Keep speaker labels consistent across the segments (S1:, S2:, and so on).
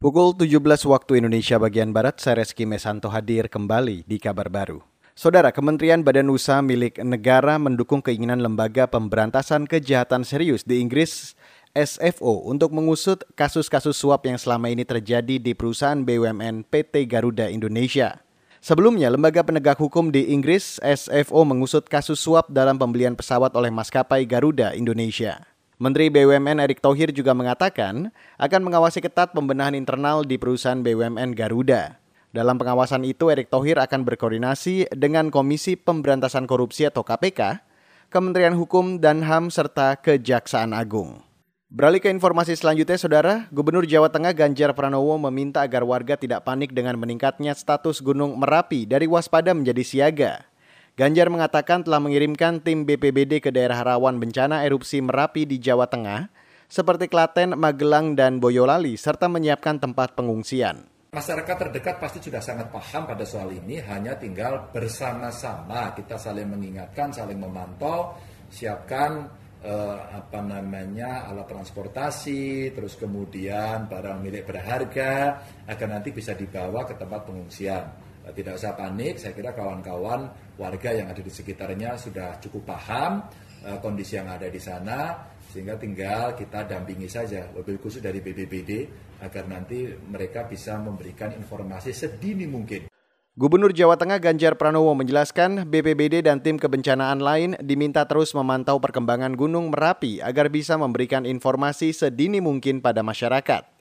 S1: Pukul 17 waktu Indonesia bagian Barat, saya Reski Mesanto hadir kembali di kabar baru. Saudara, Kementerian Badan Usaha milik negara mendukung keinginan Lembaga Pemberantasan Kejahatan Serius di Inggris SFO untuk mengusut kasus-kasus suap yang selama ini terjadi di perusahaan BUMN PT Garuda Indonesia. Sebelumnya, Lembaga Penegak Hukum di Inggris SFO mengusut kasus suap dalam pembelian pesawat oleh maskapai Garuda Indonesia. Menteri BUMN Erick Thohir juga mengatakan akan mengawasi ketat pembenahan internal di perusahaan BUMN Garuda. Dalam pengawasan itu, Erick Thohir akan berkoordinasi dengan Komisi Pemberantasan Korupsi atau KPK, Kementerian Hukum dan HAM, serta Kejaksaan Agung. Beralih ke informasi selanjutnya, Saudara, Gubernur Jawa Tengah Ganjar Pranowo meminta agar warga tidak panik dengan meningkatnya status Gunung Merapi dari waspada menjadi siaga. Ganjar mengatakan telah mengirimkan tim BPBD ke daerah rawan bencana erupsi Merapi di Jawa Tengah, seperti Klaten, Magelang, dan Boyolali, serta menyiapkan tempat pengungsian.
S2: Masyarakat terdekat pasti sudah sangat paham pada soal ini, hanya tinggal bersama-sama kita saling mengingatkan, saling memantau, siapkan eh, apa namanya alat transportasi, terus kemudian barang milik berharga agar nanti bisa dibawa ke tempat pengungsian. Eh, tidak usah panik, saya kira kawan-kawan warga yang ada di sekitarnya sudah cukup paham uh, kondisi yang ada di sana, sehingga tinggal kita dampingi saja, lebih khusus dari BPBD, agar nanti mereka bisa memberikan informasi sedini mungkin.
S1: Gubernur Jawa Tengah Ganjar Pranowo menjelaskan BPBD dan tim kebencanaan lain diminta terus memantau perkembangan Gunung Merapi agar bisa memberikan informasi sedini mungkin pada masyarakat.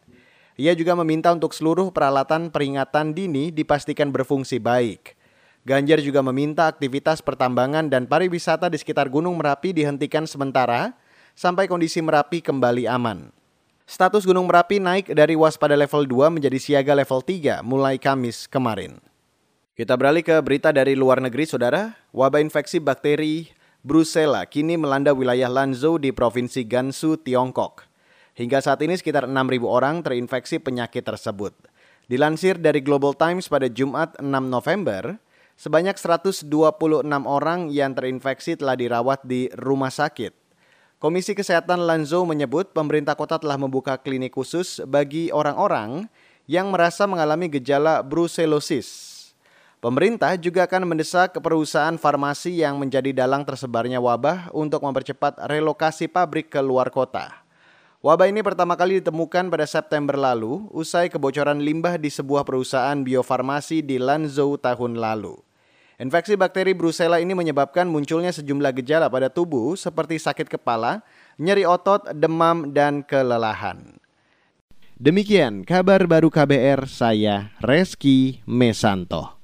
S1: Ia juga meminta untuk seluruh peralatan peringatan dini dipastikan berfungsi baik. Ganjar juga meminta aktivitas pertambangan dan pariwisata di sekitar Gunung Merapi dihentikan sementara sampai kondisi Merapi kembali aman. Status Gunung Merapi naik dari waspada level 2 menjadi siaga level 3 mulai Kamis kemarin. Kita beralih ke berita dari luar negeri, Saudara. Wabah infeksi bakteri Brucella kini melanda wilayah Lanzhou di Provinsi Gansu, Tiongkok. Hingga saat ini sekitar 6.000 orang terinfeksi penyakit tersebut. Dilansir dari Global Times pada Jumat 6 November, sebanyak 126 orang yang terinfeksi telah dirawat di rumah sakit. Komisi Kesehatan Lanzhou menyebut pemerintah kota telah membuka klinik khusus bagi orang-orang yang merasa mengalami gejala brucellosis. Pemerintah juga akan mendesak perusahaan farmasi yang menjadi dalang tersebarnya wabah untuk mempercepat relokasi pabrik ke luar kota. Wabah ini pertama kali ditemukan pada September lalu usai kebocoran limbah di sebuah perusahaan biofarmasi di Lanzhou tahun lalu. Infeksi bakteri Brucella ini menyebabkan munculnya sejumlah gejala pada tubuh seperti sakit kepala, nyeri otot, demam, dan kelelahan. Demikian kabar baru KBR saya Reski Mesanto.